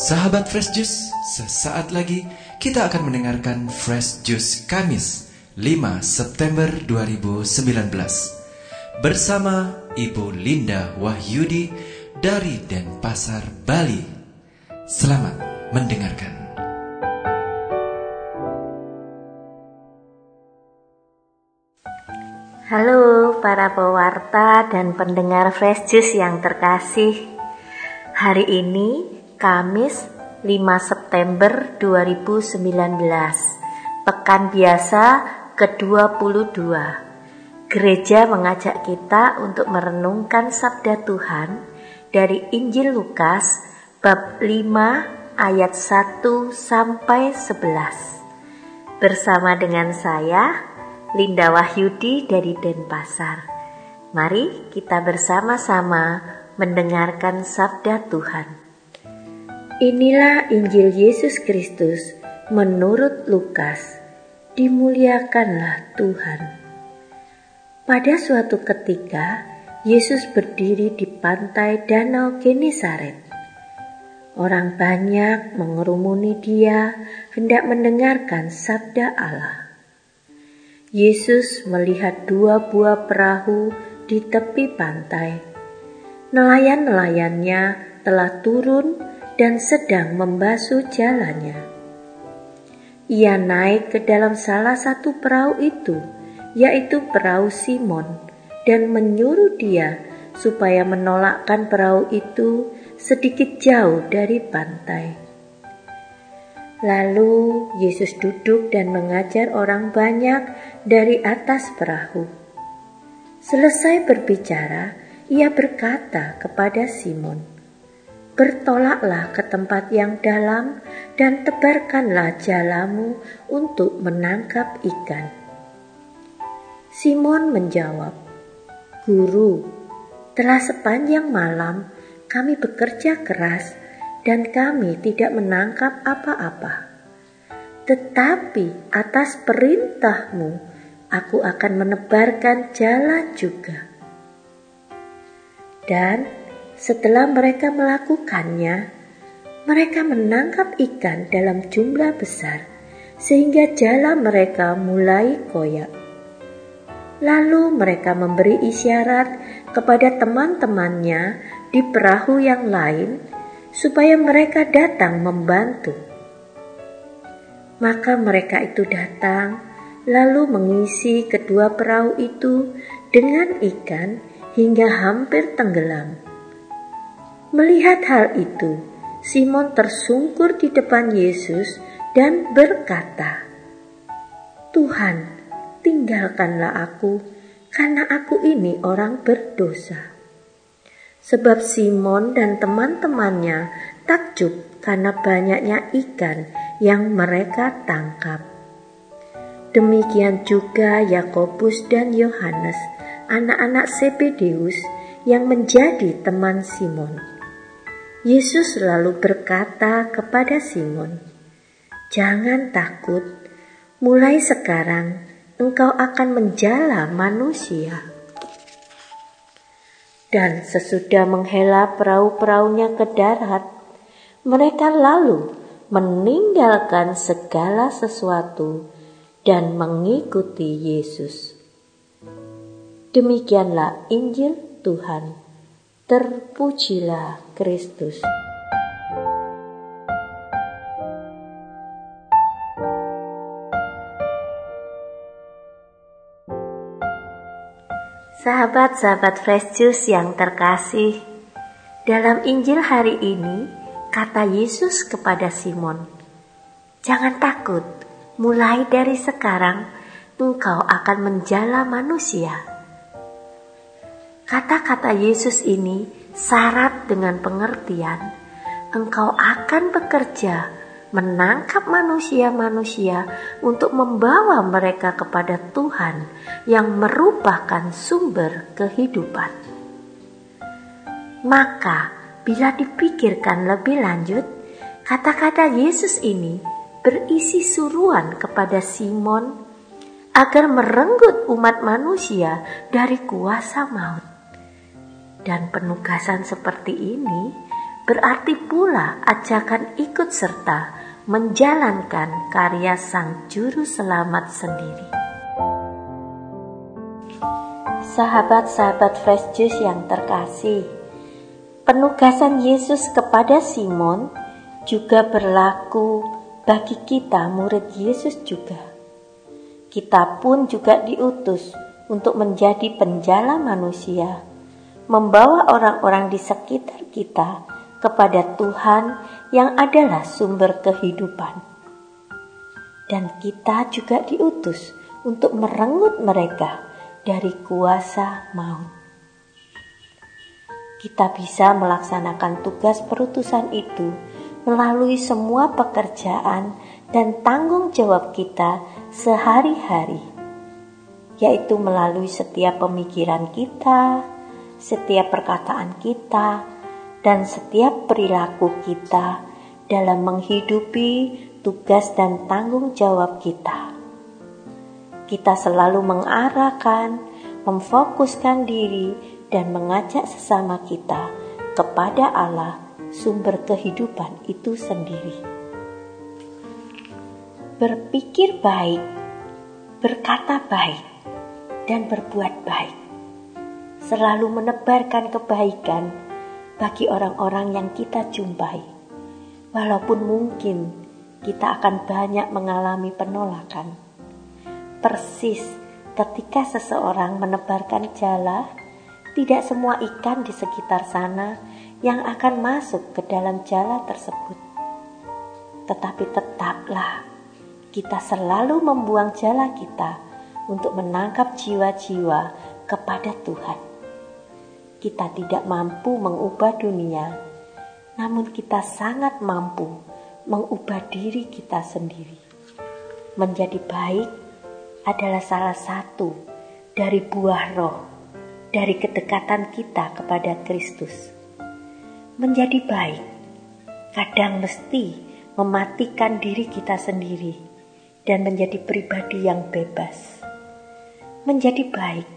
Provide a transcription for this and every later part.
Sahabat Fresh Juice, sesaat lagi kita akan mendengarkan Fresh Juice Kamis 5 September 2019 bersama Ibu Linda Wahyudi dari Denpasar, Bali. Selamat mendengarkan. Halo para pewarta dan pendengar Fresh Juice yang terkasih. Hari ini Kamis 5 September 2019 Pekan biasa ke-22 Gereja mengajak kita untuk merenungkan sabda Tuhan dari Injil Lukas bab 5 ayat 1 sampai 11 Bersama dengan saya Linda Wahyudi dari Denpasar. Mari kita bersama-sama mendengarkan sabda Tuhan. Inilah Injil Yesus Kristus menurut Lukas. Dimuliakanlah Tuhan. Pada suatu ketika, Yesus berdiri di pantai Danau Genesaret. Orang banyak mengerumuni dia hendak mendengarkan sabda Allah. Yesus melihat dua buah perahu di tepi pantai. Nelayan-nelayannya telah turun dan sedang membasuh jalannya. Ia naik ke dalam salah satu perahu itu, yaitu perahu Simon, dan menyuruh dia supaya menolakkan perahu itu sedikit jauh dari pantai. Lalu Yesus duduk dan mengajar orang banyak dari atas perahu. Selesai berbicara, ia berkata kepada Simon, bertolaklah ke tempat yang dalam dan tebarkanlah jalamu untuk menangkap ikan. Simon menjawab, Guru, telah sepanjang malam kami bekerja keras dan kami tidak menangkap apa-apa. Tetapi atas perintahmu, aku akan menebarkan jalan juga. Dan setelah mereka melakukannya, mereka menangkap ikan dalam jumlah besar sehingga jala mereka mulai koyak. Lalu mereka memberi isyarat kepada teman-temannya di perahu yang lain supaya mereka datang membantu. Maka mereka itu datang lalu mengisi kedua perahu itu dengan ikan hingga hampir tenggelam. Melihat hal itu, Simon tersungkur di depan Yesus dan berkata, "Tuhan, tinggalkanlah aku, karena aku ini orang berdosa." Sebab Simon dan teman-temannya takjub karena banyaknya ikan yang mereka tangkap. Demikian juga Yakobus dan Yohanes, anak-anak Sebedeus yang menjadi teman Simon. Yesus lalu berkata kepada Simon, "Jangan takut, mulai sekarang engkau akan menjala manusia." Dan sesudah menghela perahu-perahunya ke darat, mereka lalu meninggalkan segala sesuatu dan mengikuti Yesus. Demikianlah Injil Tuhan. Terpujilah Kristus. Sahabat-sahabat Fresh Juice yang terkasih, dalam Injil hari ini kata Yesus kepada Simon, "Jangan takut, mulai dari sekarang engkau akan menjala manusia." Kata-kata Yesus ini syarat dengan pengertian engkau akan bekerja menangkap manusia-manusia untuk membawa mereka kepada Tuhan yang merupakan sumber kehidupan. Maka, bila dipikirkan lebih lanjut, kata-kata Yesus ini berisi suruhan kepada Simon agar merenggut umat manusia dari kuasa maut. Dan penugasan seperti ini berarti pula ajakan ikut serta menjalankan karya Sang Juru Selamat sendiri. Sahabat-sahabat Fresh Juice yang terkasih, penugasan Yesus kepada Simon juga berlaku bagi kita murid Yesus juga. Kita pun juga diutus untuk menjadi penjala manusia, membawa orang-orang di sekitar kita kepada Tuhan yang adalah sumber kehidupan. Dan kita juga diutus untuk merenggut mereka dari kuasa maut. Kita bisa melaksanakan tugas perutusan itu melalui semua pekerjaan dan tanggung jawab kita sehari-hari, yaitu melalui setiap pemikiran kita, setiap perkataan kita, dan setiap perilaku kita dalam menghidupi tugas dan tanggung jawab kita. Kita selalu mengarahkan, memfokuskan diri, dan mengajak sesama kita kepada Allah, sumber kehidupan itu sendiri. Berpikir baik, berkata baik, dan berbuat baik, selalu menebarkan kebaikan bagi orang-orang yang kita jumpai. Walaupun mungkin kita akan banyak mengalami penolakan. Persis ketika seseorang menebarkan jala, tidak semua ikan di sekitar sana yang akan masuk ke dalam jala tersebut. Tetapi tetaplah kita selalu membuang jala kita untuk menangkap jiwa-jiwa kepada Tuhan kita tidak mampu mengubah dunia, namun kita sangat mampu mengubah diri kita sendiri. Menjadi baik adalah salah satu dari buah roh, dari kedekatan kita kepada Kristus. Menjadi baik kadang mesti mematikan diri kita sendiri dan menjadi pribadi yang bebas. Menjadi baik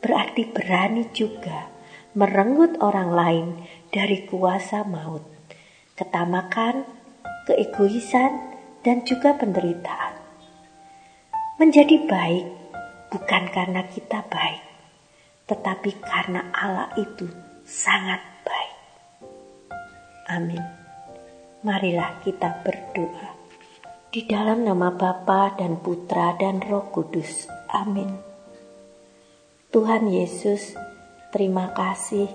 berarti berani juga merenggut orang lain dari kuasa maut, ketamakan, keegoisan, dan juga penderitaan. Menjadi baik bukan karena kita baik, tetapi karena Allah itu sangat baik. Amin. Marilah kita berdoa. Di dalam nama Bapa dan Putra dan Roh Kudus. Amin. Tuhan Yesus, Terima kasih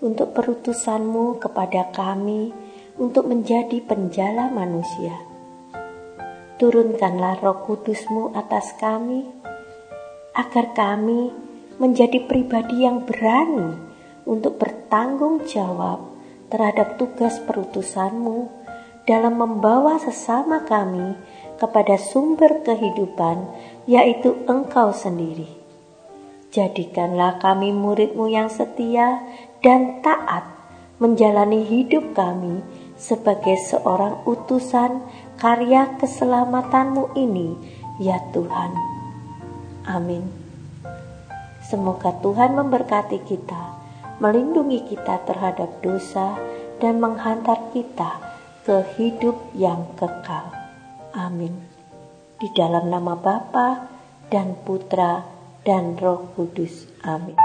untuk perutusanmu kepada kami untuk menjadi penjala manusia. Turunkanlah roh kudusmu atas kami, agar kami menjadi pribadi yang berani untuk bertanggung jawab terhadap tugas perutusanmu dalam membawa sesama kami kepada sumber kehidupan, yaitu Engkau sendiri. Jadikanlah kami muridmu yang setia dan taat menjalani hidup kami sebagai seorang utusan karya keselamatanmu ini, ya Tuhan. Amin. Semoga Tuhan memberkati kita, melindungi kita terhadap dosa, dan menghantar kita ke hidup yang kekal. Amin. Di dalam nama Bapa dan Putra dan Roh Kudus. Amin.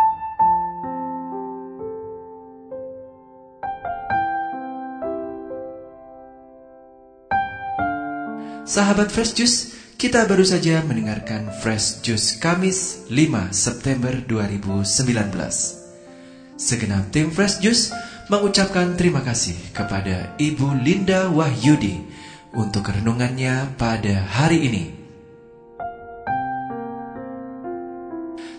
Sahabat Fresh Juice, kita baru saja mendengarkan Fresh Juice Kamis 5 September 2019. Segenap tim Fresh Juice mengucapkan terima kasih kepada Ibu Linda Wahyudi untuk renungannya pada hari ini.